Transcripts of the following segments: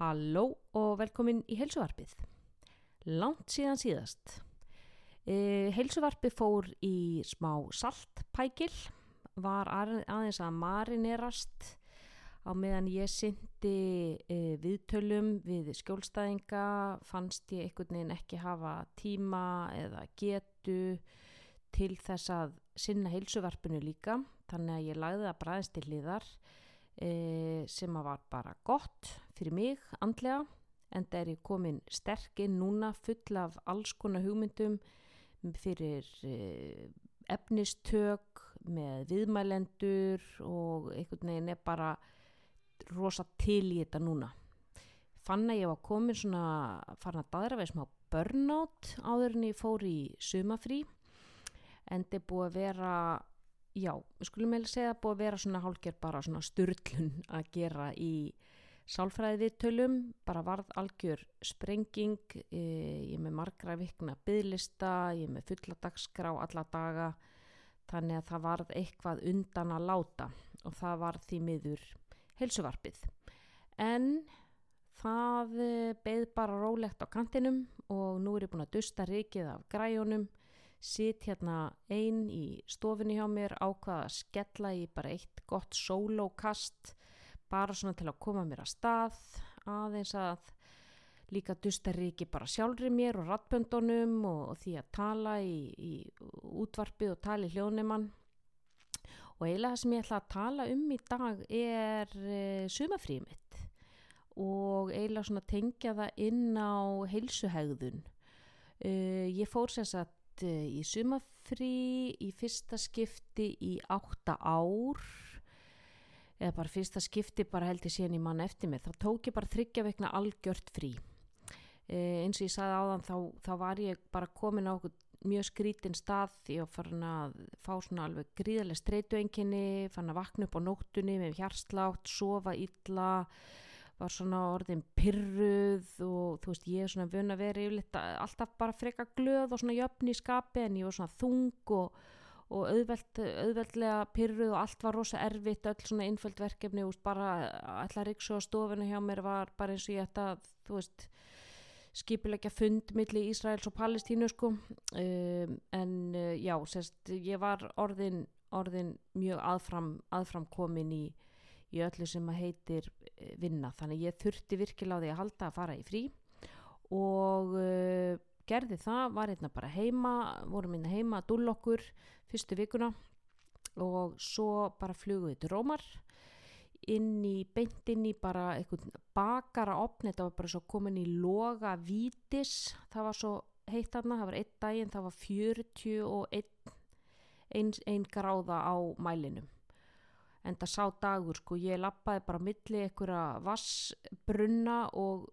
Halló og velkomin í heilsuvarpið. Langt síðan síðast. E, heilsuvarpið fór í smá saltpækil, var aðeins að marinerast á meðan ég syndi e, viðtölum við skjólstæðinga, fannst ég einhvern veginn ekki hafa tíma eða getu til þess að sinna heilsuvarpinu líka, þannig að ég lagði það bræðist til liðar e, sem að var bara gott fyrir mig andlega en það er ég komin sterkinn núna full af alls konar hugmyndum fyrir e, efnistök með viðmælendur og einhvern veginn er bara rosa til í þetta núna. Fann að ég var komin svona farin að daðra veið smá burnout áður en ég fór í sumafrí en þetta er búið að vera já, við skulum meðlega segja að búið að vera svona hálkjör bara svona styrlun að gera í sálfræðið tölum, bara varð algjör sprenging, e, ég er með margra vikna bygglista, ég er með fulla dagskrá alla daga, þannig að það varð eitthvað undan að láta og það varð því miður helsuvarpið. En það e, beð bara rólegt á kantinum og nú er ég búin að dusta rikið af græjónum sitt hérna einn í stofinni hjá mér ákvaða að skella í bara eitt gott sólókast bara svona til að koma mér að stað aðeins að líka dustari ekki bara sjálfri mér og rattböndunum og, og því að tala í, í útvarpið og tala í hljóðnumann og eiginlega það sem ég ætla að tala um í dag er e, sumafríð mitt. Og eiginlega svona tengja það inn á heilsuhegðun. E, ég fór sér að Eh, í sumafrí í fyrsta skipti í átta ár. Eða bara fyrsta skipti bara held ég síðan í mann eftir mig þá tók ég bara þryggja veikna algjört frí. E, eins og ég sagði áðan þá, þá var ég bara komin á okkur mjög skrítin stað ég var farin að fá svona alveg gríðarlega streytuenginni fann að vakna upp á nóttunni með hjarslátt, sofa illa var svona orðin pyrruð og þú veist ég er svona vun að vera yfirleitt alltaf bara freka glöð og svona jöfn í skapi en ég var svona þung og, og auðveld, auðveldlega pyrruð og allt var rosa erfitt öll svona einföld verkefni og bara allar riksu á stofinu hjá mér var bara eins og ég ætta þú veist skipilegja fund millir Ísraels og Palestínu sko. Um, en uh, já sérst ég var orðin, orðin mjög aðfram, aðfram komin í í öllu sem að heitir eh, vinna. Þannig ég þurfti virkilega á því að halda að fara í frí og uh, gerði það, var hérna bara heima vorum hérna heima að dúll okkur fyrstu vikuna og svo bara fluguði til Rómar inn í beintinn í bara eitthvað bakara opni þetta var bara svo komin í loga vítis. Það var svo heitt aðna, það var einn daginn það var 41 einn ein gráða á mælinum en það sá dagur sko, ég lappaði bara milli einhverja vassbrunna og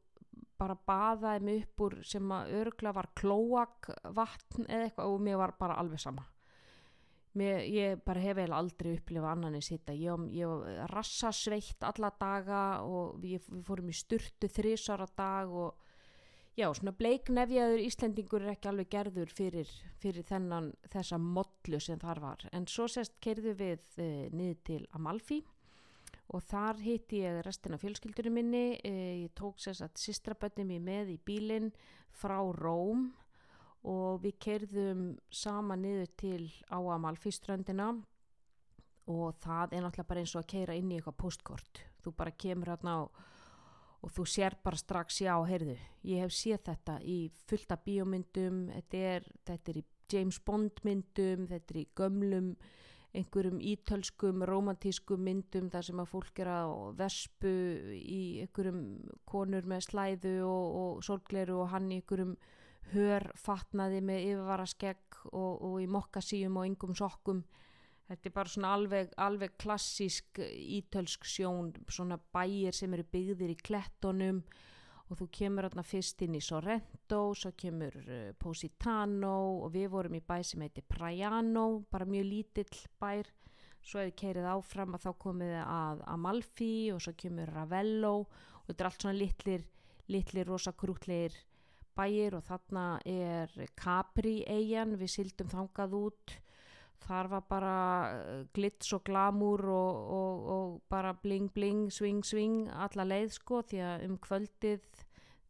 bara baðaði mig upp úr sem að örgla var klóak vatn eða eitthvað og mér var bara alveg sama. Mér, ég bara hef eða aldrei upplifað annan en sitta ég, ég rassa sveitt alla daga og við, við fórum í sturtu þrísara dag og já, svona bleiknefjaður Íslendingur er ekki alveg gerður fyrir, fyrir þennan þessa modlu sem þar var. En svo sérst keirðu við e, niður til Amalfi og þar hitti ég restina fjölskyldunum minni. E, ég tók sérst að sistraböndum ég með í bílinn frá Róm og við keirðum sama niður til á Amalfi ströndina og það er náttúrulega bara eins og að keira inn í eitthvað postkort þú bara kemur hérna á og þú sér bara strax já, heyrðu, ég hef séð þetta í fullta bíómyndum, þetta er, þetta er í James Bond myndum, þetta er í gömlum, einhverjum ítölskum, romantískum myndum þar sem að fólk er að vespu í einhverjum konur með slæðu og, og solgleru og hann í einhverjum hörfatnaði með yfirvara skegg og, og í mokkasíum og yngum sokkum Þetta er bara svona alveg, alveg klassísk ítölsk sjón, svona bæir sem eru byggðir í klettonum og þú kemur hérna fyrst inn í Sorrento, svo kemur uh, Positano og við vorum í bæ sem heitir Praiano, bara mjög lítill bær. Svo hefur keirið áfram að þá komið að Amalfi og svo kemur Ravello og þetta er allt svona litlir, litlir rosa krútleir bæir og þarna er Capri eigin, við sildum þangað út þar var bara eh, glitz og glamúr og, og, og bara bling bling, swing swing alla leið sko því að um kvöldið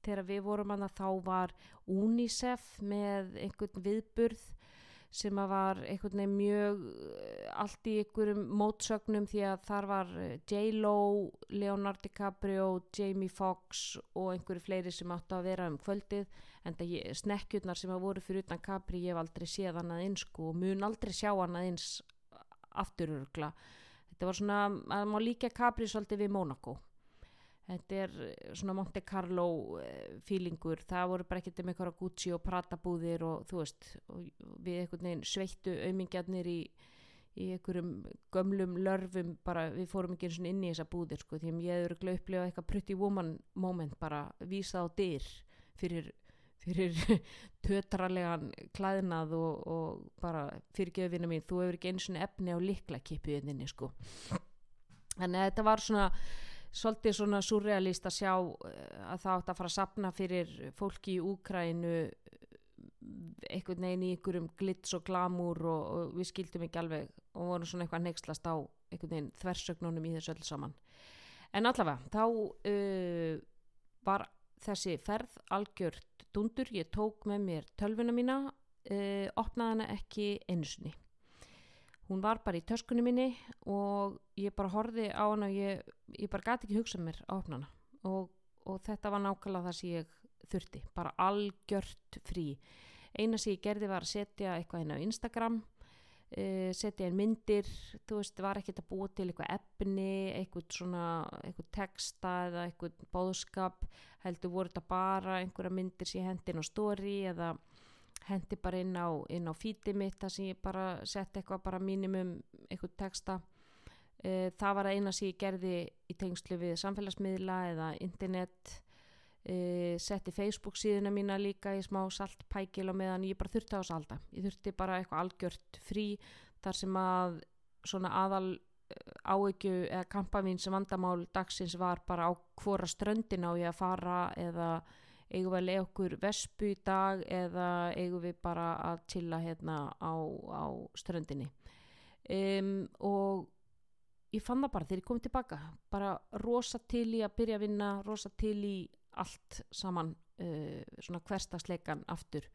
þegar við vorum að þá var UNICEF með einhvern viðburð sem að var einhvern veginn mjög eh, allt í einhverjum mótsögnum því að þar var eh, J-Lo, Leonardo DiCaprio, Jamie Foxx og einhverju fleiri sem áttu að vera um kvöldið en það snekkjurnar sem að voru fyrir utan Capri ég hef aldrei séð annað eins sko, og mun aldrei sjá annað eins aftururgla þetta var svona, að má líka Capri svolítið við Monaco þetta er svona Monte Carlo fílingur, það voru bara ekkert um eitthvað Gucci og Prada búðir og þú veist, og við einhvern veginn sveittu aumingjarnir í í einhverjum gömlum lörfum bara við fórum ekki eins og inn í þessa búðir sko því að ég hefur upplifað eitthvað pretty woman moment bara vísað á dyr fyrir fyrir tötralegan klæðnað og, og bara fyrir gefina mín, þú hefur ekki eins og efni á likla kipiðinni sko. Þannig að þetta var svona svolítið svona surrealist að sjá eh, að það átt að fara að sapna fyrir fólki í Úkrænu einhvern veginn í einhverjum glitz og glamúr og, og við skildum ekki alveg og vorum svona eitthvað neykslast á einhvern veginn þversögnunum í þessu öll saman. En allavega þá uh, var þessi ferð algjört dundur, ég tók með mér tölvuna mína, uh, opnaði hana ekki einusinni. Hún var bara í töskunni minni og ég bara horfi á hana og ég, ég bara gæti ekki hugsað mér að opna hana og, og þetta var nákvæmlega það sem ég þurfti, bara algjört frí. Eina sem ég gerði var að setja eitthvað inn á Instagram Uh, setja inn myndir þú veist, var ekkert að búa til eitthvað efni, eitthvað svona eitthvað texta eða eitthvað bóðskap heldur voru þetta bara einhverja myndir sem ég hendi inn á story eða hendi bara inn á, á feedi mitt þar sem ég bara sett eitthvað bara mínimum eitthvað texta? Uh, það var eina sem ég gerði í tengslu við samfélagsmiðla eða internet Uh, setti Facebook síðuna mína líka í smá saltpækil og meðan ég bara þurfti á þess alda ég þurfti bara eitthvað algjört frí þar sem að svona aðal uh, áegju eða kampavín sem vandamál dagsins var bara á hvora ströndin á ég að fara eða eigum við að leiða okkur vespu í dag eða eigum við bara að chilla hérna á, á ströndinni. Um, og ég fann það bara þegar ég kom tilbaka bara rosa til í að byrja að vinna rosa til í allt saman uh, svona hverstagsleikan aftur.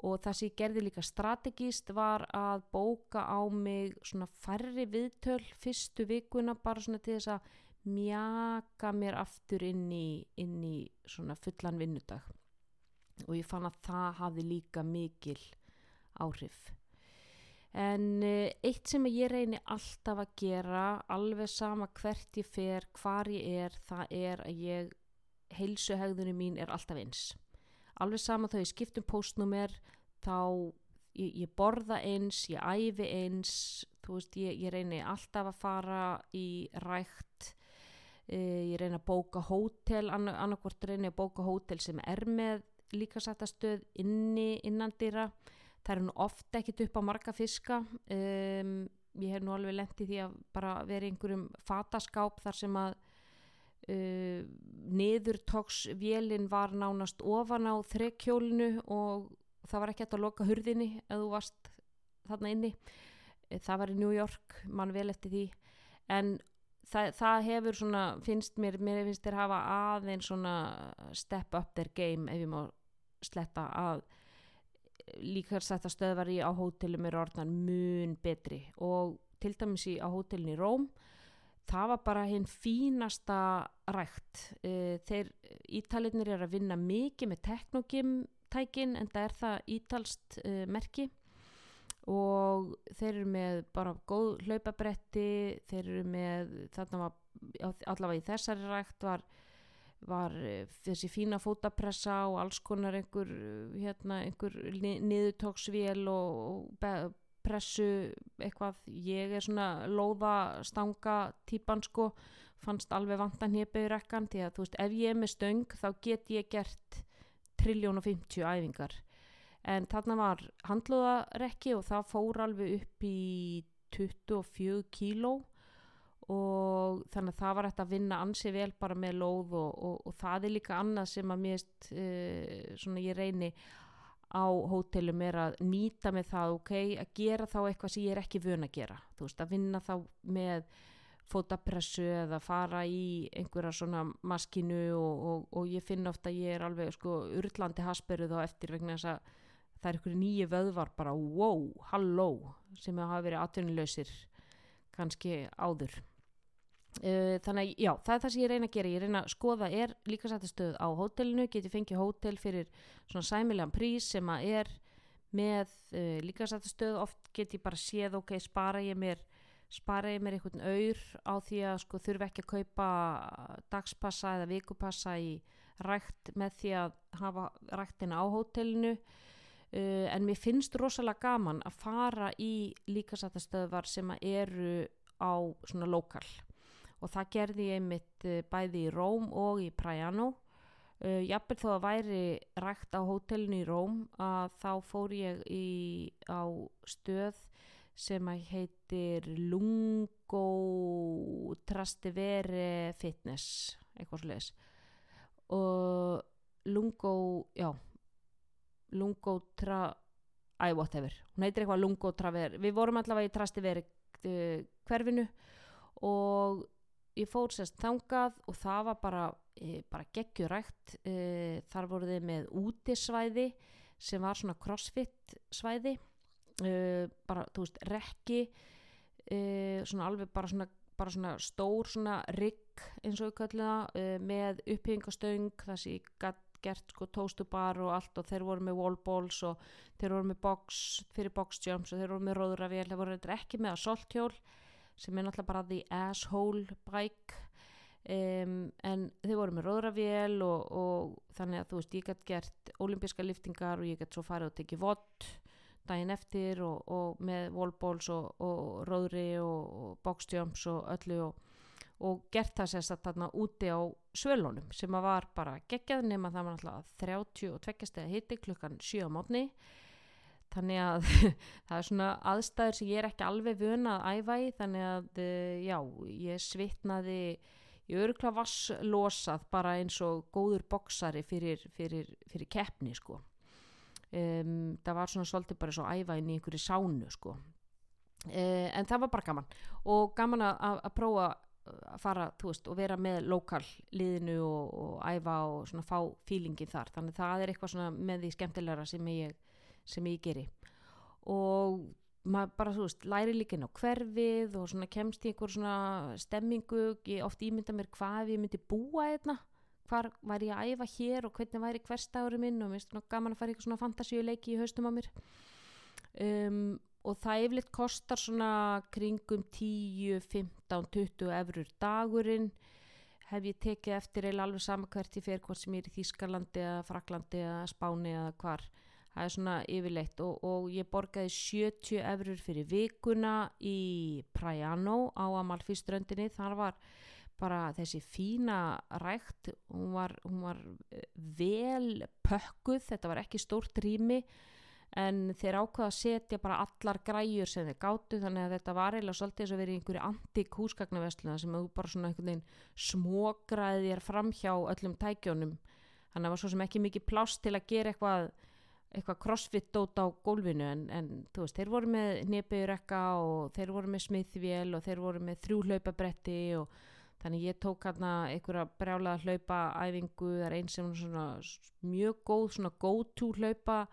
Og það sem ég gerði líka strategíst var að bóka á mig svona færri viðtöl fyrstu vikuna bara svona til þess að mjaka mér aftur inn í, inn í svona fullan vinnudag. Og ég fann að það hafði líka mikil áhrif. En uh, eitt sem ég reyni alltaf að gera alveg sama hvert ég fer hvar ég er það er að ég heilsuhegðunum mín er alltaf eins. Alveg sama þá ég skiptum postnúmer þá ég, ég borða eins, ég æfi eins þú veist, ég, ég reyni alltaf að fara í rækt uh, ég reyni að bóka hótel, ann annarkvort reyni að bóka hótel sem er með líkasættastöð inni innandýra. Það er nú ofta ekkit upp á marga fiska. Um, ég hef nú alveg lendið því að bara vera einhverjum fataskáp þar sem að uh, niðurtóksvélin var nánast ofan á þrekkjólinu og það var ekki hægt að loka hurðinni ef þú varst þarna inni. Það var í New York, mann vel eftir því. En það, það hefur svona, finnst mér, mér finnst þér hafa aðeins svona step up their game ef ég má sletta að líka þetta stöðvar í á hótelum er orðan mun betri. Og til dæmis í á hótelin í Róm það var bara hinn fínasta rækt. Eh, þeir ítaliðnir er að vinna mikið með teknogimtækin en það er það ítalst uh, merki. Og þeir eru með bara góð hlaupabretti þeir eru með þarna var allavega í þessari rækt var, var eh, þessi fína fótapressa og alls konar einhver, hérna, einhver niðurtóksvél og, og pressu eitthvað, ég er svona lóðastanga típan sko. Fannst alveg vantan hér rekkan því að þú veist ef ég er með stöng þá get ég gert triljón og 50 æfingar. En þarna var handlóðarekki og það fór alveg upp í 24 kíló. Og þannig að það var hægt að vinna ansi vel bara með lóð og, og, og það er líka annað sem að mér uh, svona ég reyni á hótelum er að nýta með það ok, að gera þá eitthvað sem ég er ekki vön að gera, þú veist, að vinna þá með fótapressu eða fara í einhverja svona maskinu og, og, og ég finn ofta að ég er alveg sko urlandi hasperuð á eftir vegna þess að það er einhverju nýju vöðvar bara wow, halló sem hafa verið atvinnuleysir kannski áður uh, þannig að já, það er það sem ég reyna að gera. Ég reyna að skoða er líkasættastöð á hótelinu, geti fengið hótel fyrir svona sæmilegan prís sem að er með uh, líkasættastöð oft get ég bara séð ok, spara ég mér spara ég mér einhvern auður á því að sko þurfi ekki að kaupa dagspassa eða vikupassa í rækt með því að hafa ræktina á hótelinu. Uh, en mér finnst rosalega gaman að fara í líkasættastöðvar sem eru á svona lokal og það gerði ég mitt uh, bæði í Róm og í Prajano. Uh, jafnveg þó að væri rækt á hótelinu í Róm að þá fór ég í, á stöð sem að heitir Lungo Trastevere Fitness eitthvað sluðis og Lungo já Lungo Tra æ, whatever, hún heitir eitthvað Lungo Traver við vorum allavega í Trastevere uh, hverfinu. Og ég fór sérst þangað og það var bara, e, bara geggjurækt e, þar voru þið með útisvæði sem var svona crossfit svæði Uh, bara, þú veist, rekki uh, svona alveg bara svona, bara svona stór svona rigg eins og uh, með uppbyggingastöng það sem ég gert sko tóstubar og allt og þeir voru með wallballs og þeir voru með box fyrir box jumps og þeir voru með róðuravél þeir voru ekki með assaulthjól sem er náttúrulega bara the asshole bike um, en þeir voru með róðuravél og, og þannig að þú veist ég gætt gert olimpíska liftingar og ég gætt svo farið og tekið vott daginn eftir og, og með wallballs og, og róðri og, boxjumps og öllu og gert það sérst þarna úti á svölunum sem að var bara geggjað nema það var náttúrulega 30 og tveggjast eða hitti klukkan 7 á mótni þannig að það er svona aðstæður sem ég er ekki alveg vun að æfa í þannig að já, ég svitnaði ég öruglega vasslosað bara eins og góður boksari fyrir, fyrir, fyrir keppni sko. Um, það var svona svolítið bara svo æfa inn í einhverju sánu sko. Uh, en það var bara gaman. Og gaman að, að prófa að fara, þú veist, og vera með lokal liðinu og, og æfa og svona fá fílingin þar, þannig það er eitthvað svona með því skemmtilegra sem ég sem ég geri. Og maður bara, þú veist, læri líka inn á hverfið og svona kemst í einhver svona stemmingu, ég oft ímynda mér hvað ég myndi búa einna hvar væri ég að æfa hér og hvernig væri hverstagurum minn og mér finnst það gaman að fara í svona fantasíuleiki í haustum á mér. Um, og það yfirleitt kostar svona kringum 10, 15, 20 eurur dagurinn. Hef ég tekið eftir eða alveg sama hvert ég fer hvort sem ég er í Þískarlandi eða Fraklandi eða Spáni eða hvar það er svona yfirleitt og, og ég borgaði 70 eurur fyrir vikuna í Prajano á Amalfi-ströndinni. Þar var bara þessi fína rækt hún var, hún var eh, vel pökkuð, þetta var ekki stórt rými en þeir ákvaða að setja bara allar græjur sem þeir gáttu þannig að þetta var eiginlega svolítið eins og verið einhverju antík húsgagnavestluna sem þú bara svona einhvern veginn smógraði þér fram hjá öllum tækjónum þannig að það var svo sem ekki mikið plást til að gera eitthvað eitthvað crossfit dót á gólfinu en, en þú veist, þeir voru með nepiðurekka og þeir voru með smiðvél og þeir voru með þrjú hlaupabretti og þannig ég tók hérna einhverja brjálega hlaupa æfingu, það er einn sem svona mjög góð, svona go to hlaupa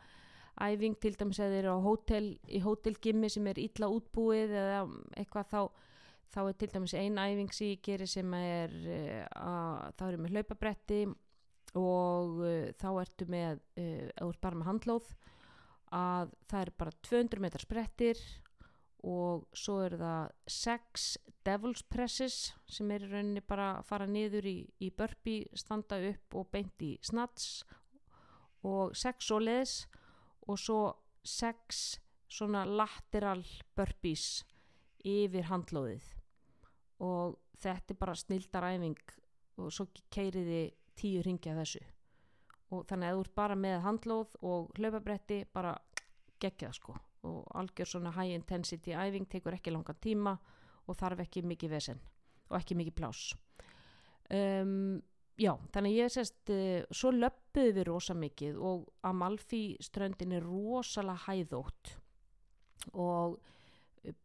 æfing til dæmis eða þeir eru á hótel, í hótelgimmi sem er illa útbúið eða eitthvað þá þá er til dæmis einn æfing sem ég gerir sem er uh, að, þá erum við hlaupabretti og uh, þá ertu með uh, bara með handlóð að það er bara 200 metrar sprettir og svo er það 6 Devil's Presses sem er í rauninni bara að fara niður í, í burpee, standa upp og beint í snats og 6 soleðis og svo 6 svona lateral burpees yfir handlóðið. Og þetta er bara snildaræfing og svo keiriði tíu ringja þessu. Og þannig að þú ert bara með handlóð og hlaupabretti bara geggjað sko. Og algjör svona high intensity æfing tekur ekki langan tíma og þarf ekki mikið vesen og ekki mikið plás um, já, þannig að ég sést uh, svo löppuðu við rosa mikið og Amalfi ströndin er rosalega hæðótt. Og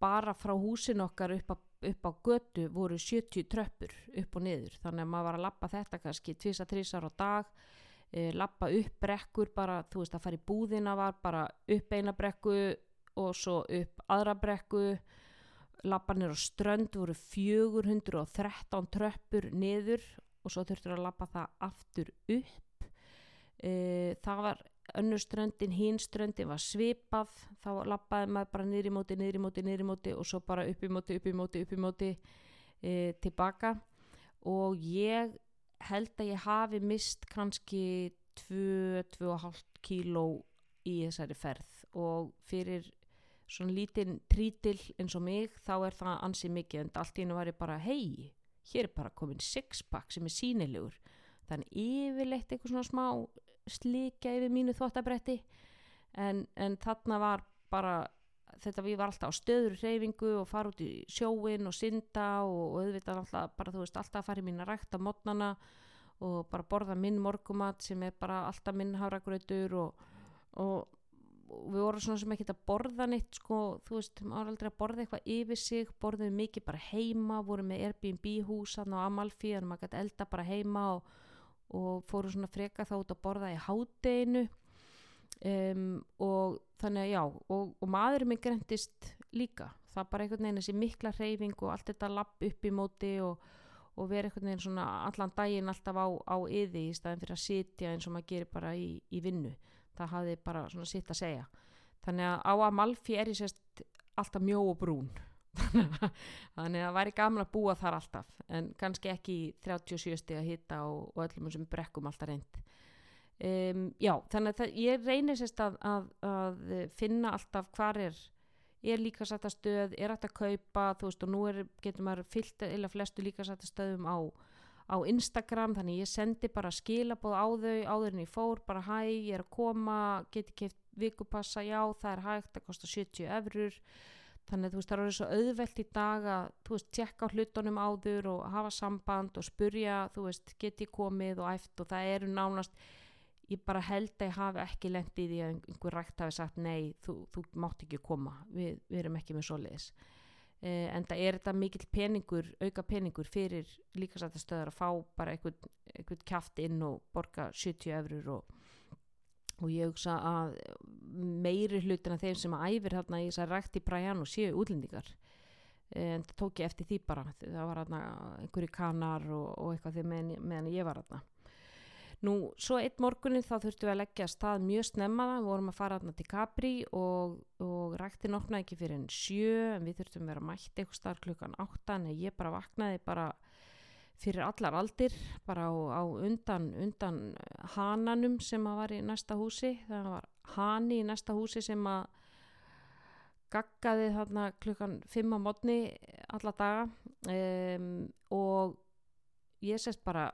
bara frá húsin okkar upp, a, upp á götu voru 70 tröppur upp og niður. Þannig að maður var að lappa þetta kannski 2-3 ára á dag e, lappa upp brekkur bara, þú veist að fara í búðina var bara upp eina brekku og svo upp aðra brekku. Lappa nýra strönd voru 413 tröppur niður og svo þurftur að lappa það aftur upp. E, það var önnur ströndin, hín ströndin var svipað, þá lappaði maður bara niður í móti, niður í móti, niður í móti og svo bara upp í móti, upp í móti, upp í móti e, tilbaka. Og ég held að ég hafi mist kannski 2-2,5 kíló í þessari ferð. Og fyrir svona lítinn trítil eins og mig þá er það ansið mikið en allt í hennu var ég bara hei, hér er bara komin sixpack sem er sínilegur þannig yfirleitt eitthvað svona smá slíkja yfir mínu þvottabretti. En, en þarna var bara þetta við var alltaf á stöður reyfingu og fara út í sjóin og synda og, og auðvitað alltaf bara þú veist alltaf að fara í mín að rækta mótnana og bara borða minn morgumat sem er bara alltaf minn háragrautur og, og, og við vorum svona sem ekki að borða neitt sko, þú veist, maður aldrei að borða eitthvað yfir sig, borðum mikið bara heima vorum með Airbnb hús á Amalfi en maður gæti elda bara heima og og fóru svona freka þá út að borða í hádeginu um, og þannig að já og, og maðurinn minn grendist líka. Það bara einhvern veginn þessi mikla hreyfing og allt þetta lapp upp í móti og, og vera einhvern veginn svona allan daginn alltaf á, á yði í staðin fyrir að sitja eins og maður gerir bara í, í vinnu. Það hafði bara svona sitt að segja. Þannig að á Amalfi er ég sérst alltaf mjó og brún þannig að það væri gaman að búa þar alltaf en kannski ekki 37 steg að hitta og, og öllum sem brekkum alltaf reynd um, já, þannig að það, ég reynir sérst að, að, að finna alltaf hvar er er líkasættastöð, er hægt að kaupa þú veist og nú er, getur maður fyllt eða flestu líkasættastöðum á á Instagram, þannig ég sendi bara skilabóð á þau, áður en ég fór bara hæ, ég er að koma, geti keift vikupassa, já, það er hægt, það kostar 70 eurur þannig að þú veist það eru svo auðvelt í dag að þú veist tjekka hlutunum áður og hafa samband og spurja þú veist geti komið og æft og það eru nánast ég bara held að ég hafi ekki lendið í því að einhver rækt hafi sagt nei þú, þú mátt ekki koma við, við erum ekki með svoleiðis. Eh, en það er þetta mikil peningur auka peningur fyrir líkasættastöðar að fá bara einhvern, einhvern kæft inn og borga 70 eurur og og ég hugsa að meiri hlutin af þeim sem æfir hérna í þess að rækti bræjan og séu útlendingar. En það tók ég eftir því bara. Það var hérna einhverju kanar og, og eitthvað því meðan, meðan ég var hérna nú svo eitt morgunin þá þurftum við að leggja stað mjög snemma. Við vorum að fara hérna til Capri og, og rækti nokkna ekki fyrir en sjö en við þurftum að vera mætt eitthvað starf klukkan áttan en ég bara vaknaði bara fyrir allar aldir bara á, á undan, undan hananum sem að var í næsta húsi. Það var hani í næsta húsi sem að gaggaði þarna klukkan 5 á mótni alla daga. Um, og ég sérst bara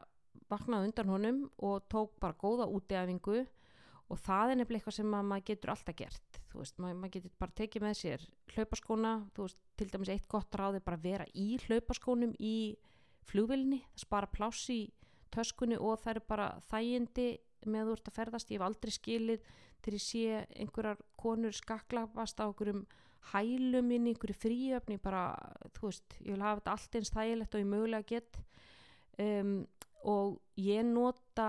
vaknaði undan honum og tók bara góða útæfingu. Og það er nefnilega eitthvað sem maður getur alltaf gert. Þú veist, maður, maður getur bara tekið með sér hlaupaskóna, þú veist, til dæmis eitt gott ráði bara vera í hlaupaskónum í flugvilni, það spara pláss í töskunni og það eru bara þægindi með ert að ferðast, ég hef aldrei skilið þegar ég sé einhverjar konur skaklapast á einhverjum hælum inn í einhverju fríöfni bara, þú veist, ég vil hafa þetta allt eins þægilegt og ég mögulega get. Um, og ég nota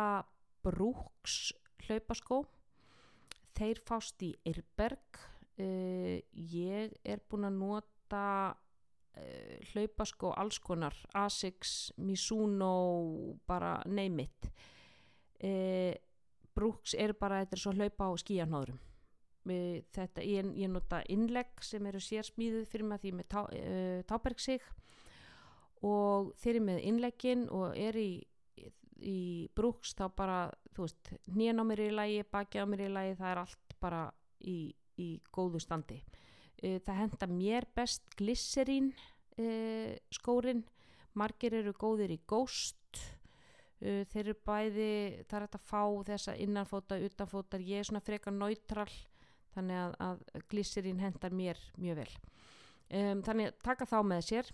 brúks hlaupaskó. Þeir fást í Eirberg uh, ég er búin að nota uh, hlaupaskó alls konar Asics, Mizuno bara name it. Uh, Brooks er bara þetta er svo hlaupa á skíanóðurum þetta, ég, ég nota innlegg sem eru sérsmíðuð fyrir mig því með tá, uh, tábergsig. Og þeir eru með innleggin og er í, í Brooks þá bara þú veist, nýjan á mér í lagi baki á mér í lagi, það er allt bara í, í góðu standi. uh, það henda mér best glisserín uh, skórin. Margir eru góðir í góst uh, þeir eru bæði það er að fá þessa innanfóta utanfótar, ég er svona freka neutral þannig að, að glisserín hendar mér mjög vel. Um, þannig að taka þá með sér.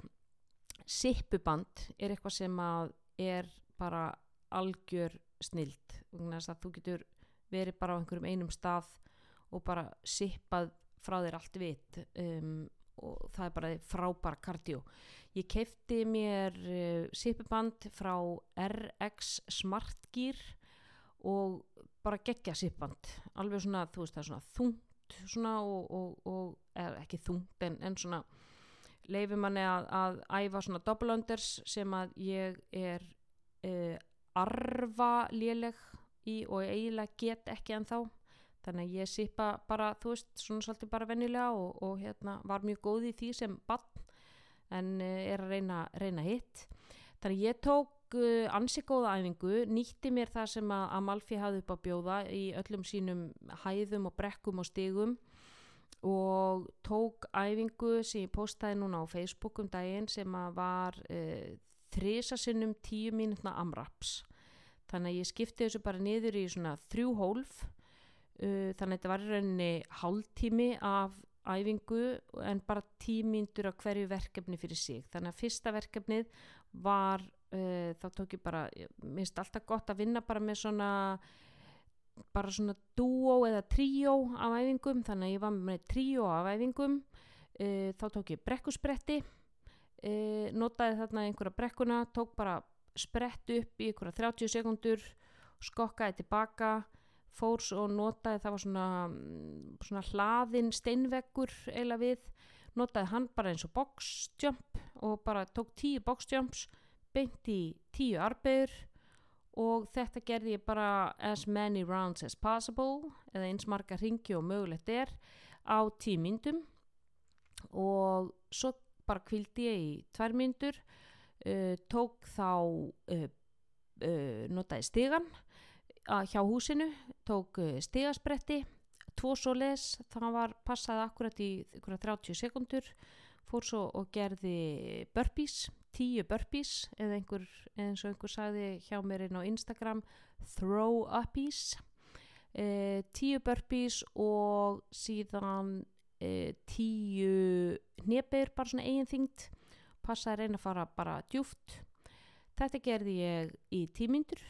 Sippuband er eitthvað sem að er bara algjör snild þú getur verið bara á einhverjum einum stað og bara sippað frá þér allt vitt um, og það er bara frábæra kardió ég kefti mér uh, sippiband frá RX Smart Gear og bara gegja sippband. Alveg svona, þú veist það er svona þungt svona og, og, og er, ekki þungt en, en svona leifir manni að, að æfa svona double unders sem að ég er uh, arfa léleg í og eiginlega get ekki en þá þannig að ég sippa bara þú veist svona svolítið bara vennilega og, og hérna var mjög góð í því sem bann en uh, er að reyna, reyna hitt. Þannig að ég tók uh, ansi góða æfingu, nýtti mér það sem að Amalfi hafði upp að bjóða í öllum sínum hæðum og brekkum og stigum og tók æfingu sem ég postaði núna á Facebook um daginn sem að var uh, þrísasinnum tíu mínutna amraps. Þannig að ég skipti þessu bara niður í svona þrjú hólf uh, þannig að þetta var rauninni hálftími af æfingu en bara tímyndur af hverju verkefni fyrir sig. Þannig að fyrsta verkefnið var uh, þá tók ég bara, minnst alltaf gott að vinna bara með svona bara svona dúó eða tríó af æfingum, þannig að ég var með tríó af æfingum. Uh, þá tók ég brekkuspretti uh, notaði þarna einhverja brekkuna tók bara sprett upp í einhverja 30 sekundur skokkaði tilbaka fórs og notaði það var svona, svona hlaðin steinveggur eila við notaði hann bara eins og box jump og bara tók tíu box jumps beint í tíu arbegur og þetta gerði ég bara as many rounds as possible eða eins marga ringi og mögulegt er á tímyndum og svo bara kvildi ég í tværmyndur uh, tók þá uh, uh, notaði stigan hjá húsinu tók uh, stigaspretti tvo svoleis, það var passaði akkurat í 30 sekundur fór svo og gerði burpees, 10 burpees eða einhver, eins og einhver sagði hjá mér inn á Instagram throw uppies. Eh, 10 burpees og síðan eh, 10 nefnir bara svona eigin þingt passaði að reyna að fara bara djúft þetta gerði ég í tímyndur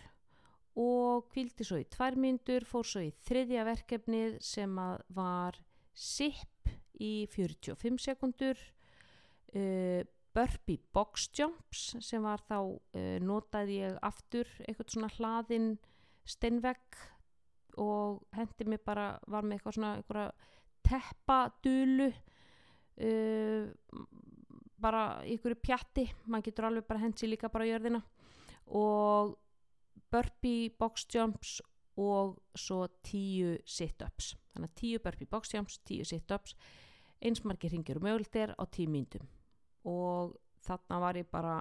og kvildi svo í tvær myndur, fór svo í þriðja verkefnið sem var SIP í 45 sekundur, uh, burpee box jumps sem var þá, uh, notaði ég aftur eitthvað svona hlaðin steinvegg og hendi mig bara, var með eitthvað svona eitthvað teppadulu uh, bara ykkur pjatti, maður getur alveg bara hendi líka bara jörðina. Og burpee box jumps og svo tíu sit-ups. Þannig að tíu burpee box jumps, tíu sit-ups. Eins margir ringir og mögult er á tíu mínutum og þarna var ég bara,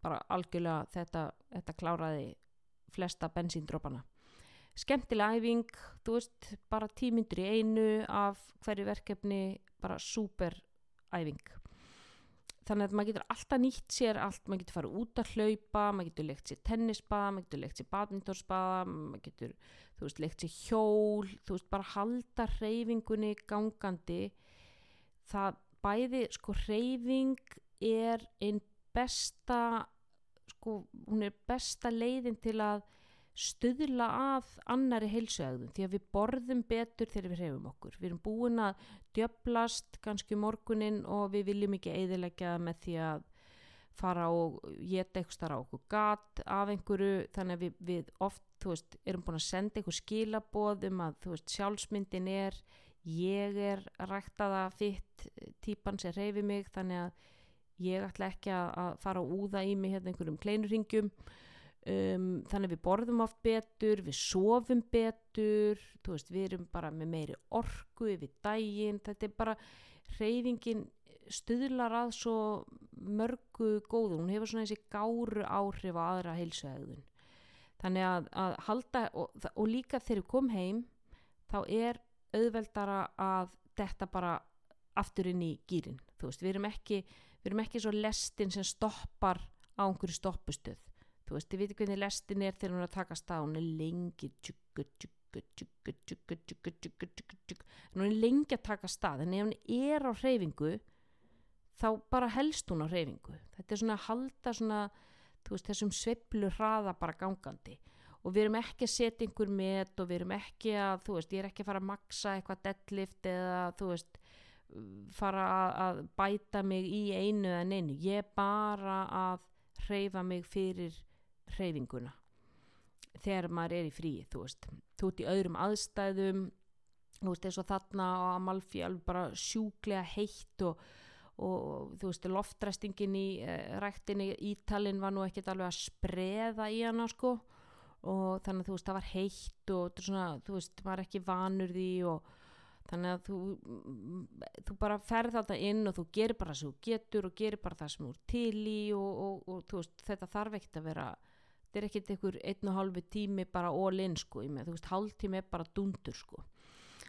bara algjörlega þetta, þetta kláraði flesta bensíndrópana skemmtilega æfing, þú veist bara tímyndur í einu af hverju verkefni, bara super æfing þannig að maður getur alltaf nýtt sér allt, maður getur farið út að hlaupa maður getur leikt sér tennisbaða, maður getur leikt sér badmintorsbaða, maður getur þú veist, leikt sér hjól þú veist, bara halda reyfingunni gangandi. Það bæði, sko, reyfing er einn besta sko, hún er besta leiðin til að stuðla að annari heilsuægðum því að við borðum betur þegar við hreyfum okkur. Við erum búin að djöblast kannski morgunin og við viljum ekki eðilegja með því að fara og geta eitthvað starf á okkur gat af einhverju. Þannig að við, við oft veist, erum búin að senda eitthvað skilaboð um að veist, sjálfsmyndin er ég er ræktaða fitt típan sem hreyfi mig þannig að ég ætla ekki að fara og úða í mig hérna einhverjum kleinurringjum Um, þannig við borðum oft betur við sofum betur veist, við erum bara með meiri orku yfir daginn, þetta er bara reyfingin stuðlar að svo mörgu góðu. Hún hefur svona þessi gáru áhrif á aðra heilsuhegðun. Þannig að, að halda og, og líka þegar við komum heim þá er auðveldara að þetta bara aftur inn í gýrin, veist, við erum ekki við erum ekki svo lestin sem stoppar á einhverju stoppustuð þú veist, þið viti hvernig lestin er þegar hún er að taka stað hún er lengi tjúku, tjúku, tjúku, tjúku, tjúku, tjúku, tjúku hún er lengi að taka stað en ef hún er á hreyfingu þá bara helst hún á hreyfingu. Þetta er svona að halda svona þú veist, þessum sveiflu hraða bara gangandi. Og við erum ekki að setja einhver met og við erum ekki að, þú veist, ég er ekki að fara að maksa eitthvað deadlift eða, þú veist, fara að, bæta mig í einu eða neinu, ég er bara að hreyfa mig fyrir hreyfinguna. Þegar maður er í fríi, þú veist, þú ert í öðrum aðstæðum, þú veist, eins og þarna á Amalfi alveg bara sjúklega heitt og og þú veist, loftræstingin í uh, ræktinni Ítalinn var nú ekkert alveg að spreða í hana sko. Og þannig að þú veist, það var heitt og svona, þú veist, var ekki vanur því og þannig að þú þú bara ferð þetta inn og þú gerir bara það sem þú getur og gerir bara það sem þú er til í og, og, og veist, þetta þarf ekkert að vera þetta er ekkert einhver einn og hálfu tími bara all in sko, með, þú veist, hálf tími er bara dundur sko.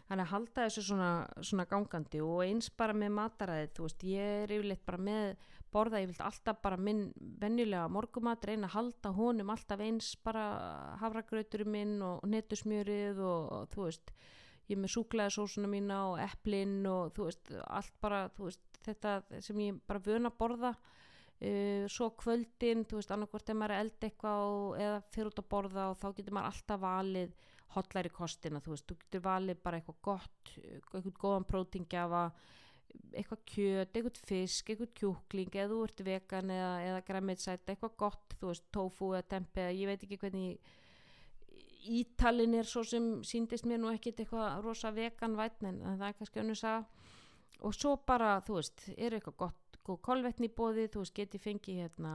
Þannig að halda þessu svona, svona gangandi og eins bara með mataræðið þú veist, ég er yfirleitt bara með borða, ég vilt alltaf bara minn venjulega morgumat, reyna að halda honum alltaf eins bara havragrauturinn minn og netusmjörið og, og þú veist, ég með súklaðisósuna mína og eplinn og þú veist, allt bara, þú veist, þetta sem ég bara vöna að borða uh, svo kvöldin, þú veist, annarkvært ef maður er eld eitthvað eða fyrir út að borða og þá getur maður alltaf valið hotlæri kostina, þú veist, þú getur valið bara eitthvað gott, eitthvað góðan prótingjafa, eitthvað kjöt, eitthvað fisk, eitthvað kjúkling eða þú ert vegan eða, eða græmitsætt eitthvað gott, þú veist, tofu eða tempe ég veit ekki hvernig Ítalin er svo sem síndist mér nú ekkit eitthvað rosa vegan vætn en það er kannski önnur sag og svo bara, þú veist, er eitthvað gott góð kolvetni í bóði, þú veist, geti fengið hérna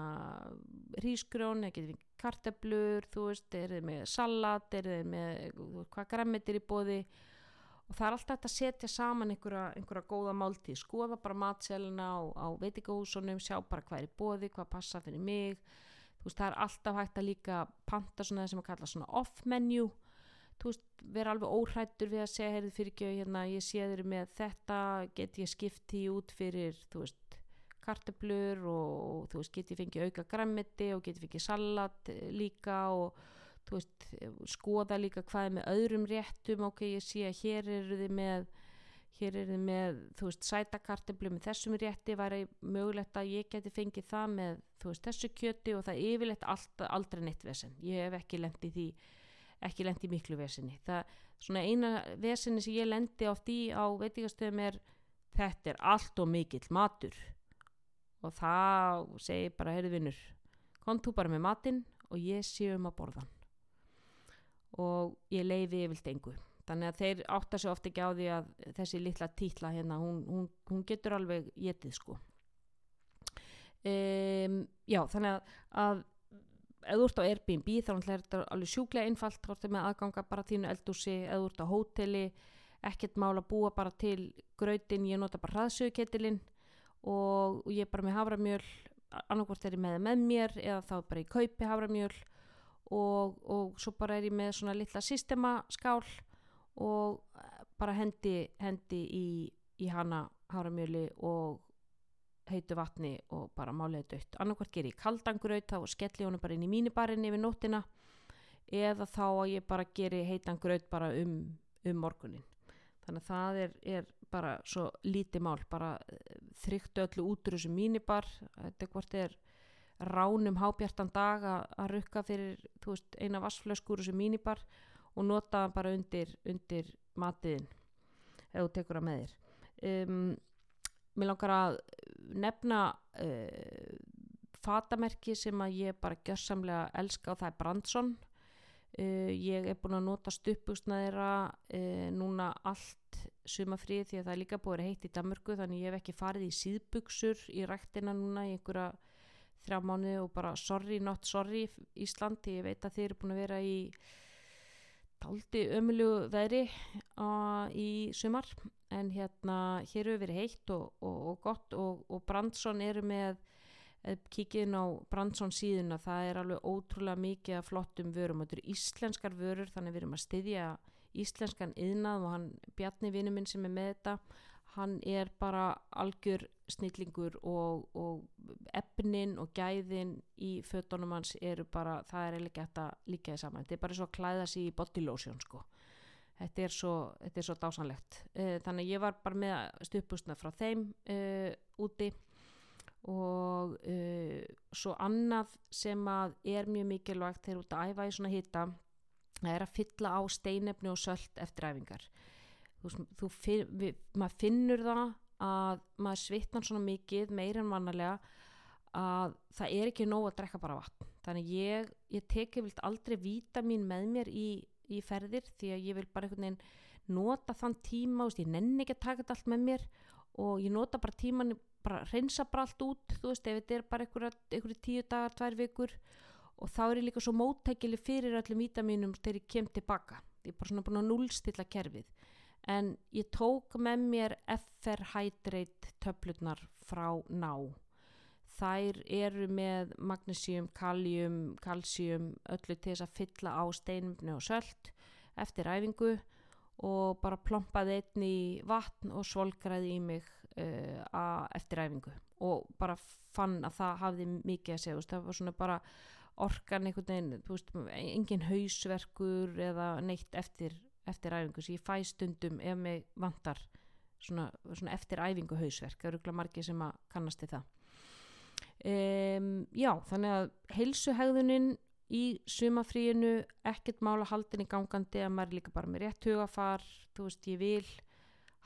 rísgrjón eða geti fengið karteblur, þú veist, er þið með salat, er þið með hvað græmitir í bóði og það er alltaf þetta að setja saman einhverja, einhverja góða máltíð, skoða bara matselina á, á veitingahúsunum, sjá bara hvað er í bóði, hvað passa fyrir mig. Þú veist, það er alltaf hægt að líka panta svona það sem að kalla svona off menu þú veist, vera alveg óhrættur við að segja, heyrðu fyrir ekki, hérna, ég sé þeir með þetta, get ég skipti út fyrir, þú veist, karteblur og, þú veist, geti fengið auka græmiti og geti fengið salat eh, líka og veist, skoða líka hvað er með öðrum réttum, ok, ég sé að hér eru þið með hér eru þið með, þú veist, sætakarteblu með þessum rétti, væri mögulegt að ég geti fengið það með, þú veist, þessu kjöti og það yfirleitt allt, aldrei neitt vesen, ég hef ekki lendið því ekki lendið miklu vesinni það, svona eina vesinni sem ég lendi oft í á veitíkastöðum er þetta er allt og mikill matur og það segir bara, heyrðu vinnur kom þú bara með matinn og ég sé um að borða og ég leiði yfirlt engu. Þannig að þeir átta sig ofta ekki á því að þessi litla títla hérna hún, hún, hún getur alveg getið sko. Um, já þannig að, þú ert á Airbnb þá er þetta alveg sjúklega einfalt. Þá ertu með aðganga bara þínu eldúsi ef þú ert á hóteli ekkert mál að búa bara til grötin, ég nota bara hraðsöguketilinn og, og ég er bara með havramjöl annarkvært er ég með með mér eða þá bara ég kaupi havramjöl og, og svo bara er ég með svona litla systemaskál og bara hendi, hendi í, í hana havramjöli og heitu vatni og bara málega dött annarkvært ger ég kaldangraut þá skelli ég honum bara inn í mínibarinn yfir nóttina eða þá að ég bara geri heitangraut bara um, um morgunin þannig að það er, er bara svo lítið mál bara eh, þryktu öllu út úr þessu mínibar. Þetta hvort er ránum hábjartan dag að rukka fyrir veist, eina vassflöskur þessu mínibar og nota það bara undir, undir matiðin ef þú tekur það með þér. Um, mér langar að nefna uh, fatamerki sem að ég bara gjörsamlega elska og það er Brandsson uh, ég er búin að nota stuppustnaðira uh, núna allt sumafrið því að það er líka búið að heitt í Danmörku þannig ég hef ekki farið í síðbuksur í rættina núna í einhverja þrjá mánu og bara sorry not sorry Ísland, ég veit að þið eru búin að vera í taldi ömulugu veðri uh, í sumar. En hérna hér hefur verið heitt og, og, og gott og, og Brandsson eru með kíkinn á Brandsson síðuna það er alveg ótrúlega mikið flottum vörum, þetta eru íslenskar vörur þannig við erum að styðja íslenskan yðnað og hann Bjarni vinnu minn sem er með þetta hann er bara algjör snillingur og, og efnin og gæðin í fötunum hans eru bara, það er eiginlega gett að líka því saman, þetta er bara svo að klæða sér í body lotion sko. Þetta er svo, þetta er svo dásanlegt. Uh, þannig ég var bara með stupusna frá þeim uh, úti og uh, svo annað sem að er mjög mikilvægt þegar út að æfa í svona hýta það er að fylla á steinefni og sölt eftir æfingar. Þú, þú finn, við, maður finnur það að maður svitnar svona mikið meir en vannalega að það er ekki nóg að drekka bara vatn. Þannig ég, ég teki vilt aldrei vítamin með mér í, í ferðir því að ég vil bara einhvern veginn nota þann tíma, veist, ég nenni ekki að taka þetta allt með mér og ég nota bara tíman bara reynsa bara allt út þú veist, ef þetta er bara einhverju tíu dagar, tvær vikur og þá er ég líka svo móttækili fyrir öllum vítaminum þegar ég kem tilbaka. Ég er bara svona búin að núlstilla kerfið. En ég tók með mér FR Hydrate töflutnar frá ná. Þær eru með magnésium, kaljum, kalsjum öllu til þess að fylla á steinumni og sölt eftir æfingu og bara plompaði einn í vatn og svolgraði í mig uh, eftir æfingu. Og bara fann að það hafði mikið að segja, það var svona bara orkan einhvern veginn, þú veist, engin hausverkur eða neitt eftir, eftir æfingu, svo ég fæ stundum ef mig vantar svona, svona eftir æfingu hausverk, það eru ekki margir sem að kannast í það. Um, já, þannig að heilsuhegðunin í sumafríinu ekkert mála haldin í gangandi að maður er líka bara með rétt hugafar þú veist ég vil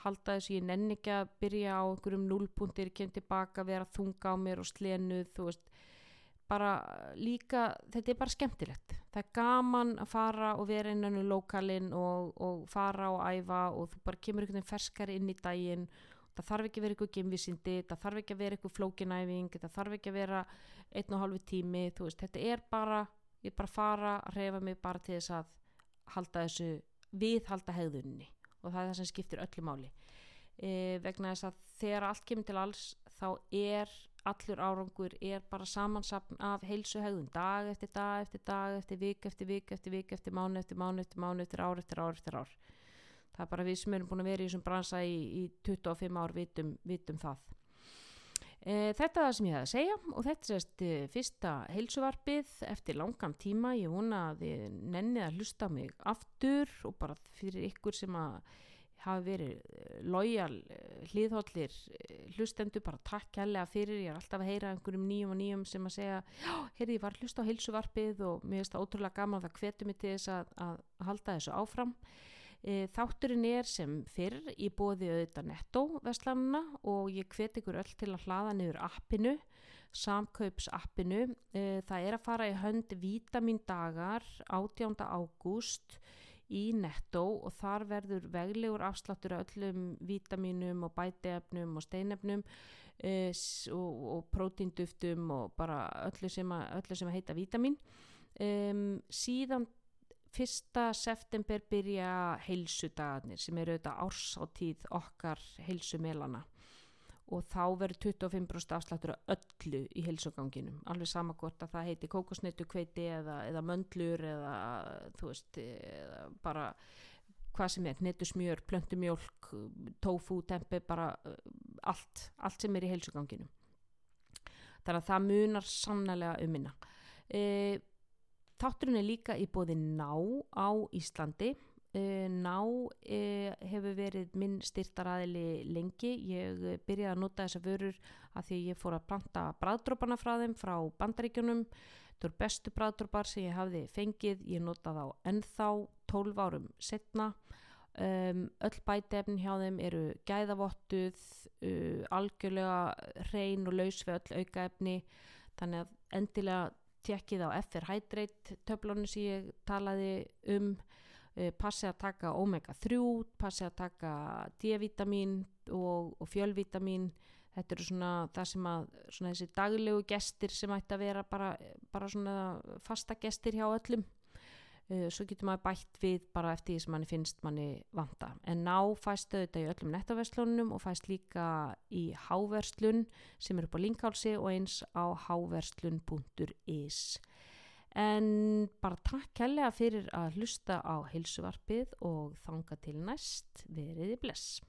halda þessu, ég nenni ekki að byrja á einhverjum núlpundir, kem tilbaka vera þunga á mér og slenuð þú veist, bara líka þetta er bara skemmtilegt. Það er gaman að fara og vera innan í lokalinn og, og fara og æfa og þú bara kemur einhvern veginn ferskar inn í daginn. Það þarf ekki að vera eitthvað gemvisindi, það þarf ekki að vera eitthvað flókinæfing, það þarf ekki að vera einn og hálfu tími, þú veist, þetta er bara ég er bara að fara að reyfa mig bara til þess að halda þessu viðhalda hegðunni og það er það sem skiptir öllu máli. E, vegna þess að þegar allt kemur til alls þá er allur árangur er bara samansapn af heilsu hegðun dag eftir dag eftir dag eftir vik eftir vik eftir vik eftir mánu eftir mánu eftir mánu eftir ár eftir ár eftir ár það er bara við sem erum búin að vera í þessum bransa í, í 25 ár vitum, vitum það E, þetta er það sem ég hef að segja og þetta er sérst fyrsta heilsuvarpið eftir langan tíma. Ég vona að þið nennið að hlusta mig aftur og bara fyrir ykkur sem að hafi verið eh, lojal eh, hliðhóllir hlustendu, bara takk kærlega fyrir. Ég er alltaf að heyra einhverjum nýjum og nýjum sem að segja, já, heyrði, ég var að hlusta á heilsuvarpið og mér finnst það ótrúlega gaman að það hvetur mig til þess að, að halda þessu áfram. E, þátturinn er sem fyrr í bóði auðvitað netto veslanuna og ég hvet ykkur öll til að hlaða niður appinu, samkaups appinu. E, það er að fara í hönd vítamindagar 18. ágúst í netto og þar verður veglegur afsláttur öllum vítaminum og bæteefnum og steinefnum e, og, og prótinduftum og bara öllu sem að, öllu sem heita vítamin. Síðan fyrsta september byrja heilsudagarnir sem eru auðvitað árs á tíð okkar heilsumelana og þá verður 25% afsláttur af öllu í heilsuganginum alveg sama hvort að það heiti kókosneitu kveiti eða, eða möndlur eða þú veist eða bara hvað sem er, netusmjör, plöntumjólk tofu, tempe, bara uh, allt, allt sem er í heilsuganginum þannig að það munar sannlega um minna. Eða Þátturinn er líka í bóði Ná á Íslandi. Uh, ná uh, hefur verið minn styrtaræðili lengi. Ég byrjaði að nota þessa vörur að því ég fór að planta bræðdróparna frá þeim frá bandaríkjunum. Það voru bestu bræðdrópar sem ég hafði fengið. Ég notaði á ennþá 12 árum setna. Um, öll bætefn hjá þeim eru gæðavottuð, uh, algjörlega hrein og laus við öll aukaefni. Þannig að endilega tjekkið á FR Hydrate töflónu sem ég talaði um passi að taka omega 3 passi að taka D-vitamin og, og fjölvitamin þetta eru svona það sem að svona þessi daglegu gestir sem ætti að vera bara, bara svona fasta gestir hjá öllum. Uh, svo getur maður bætt við bara eftir því sem manni finnst manni vanta. En ná fæst þetta í öllum nettaverslunum og fæst líka í háverslun sem er upp á linkhálsi og eins á háverslun.is en bara takk kærlega fyrir að hlusta á heilsuvarpið og þanga til næst. Veriði bless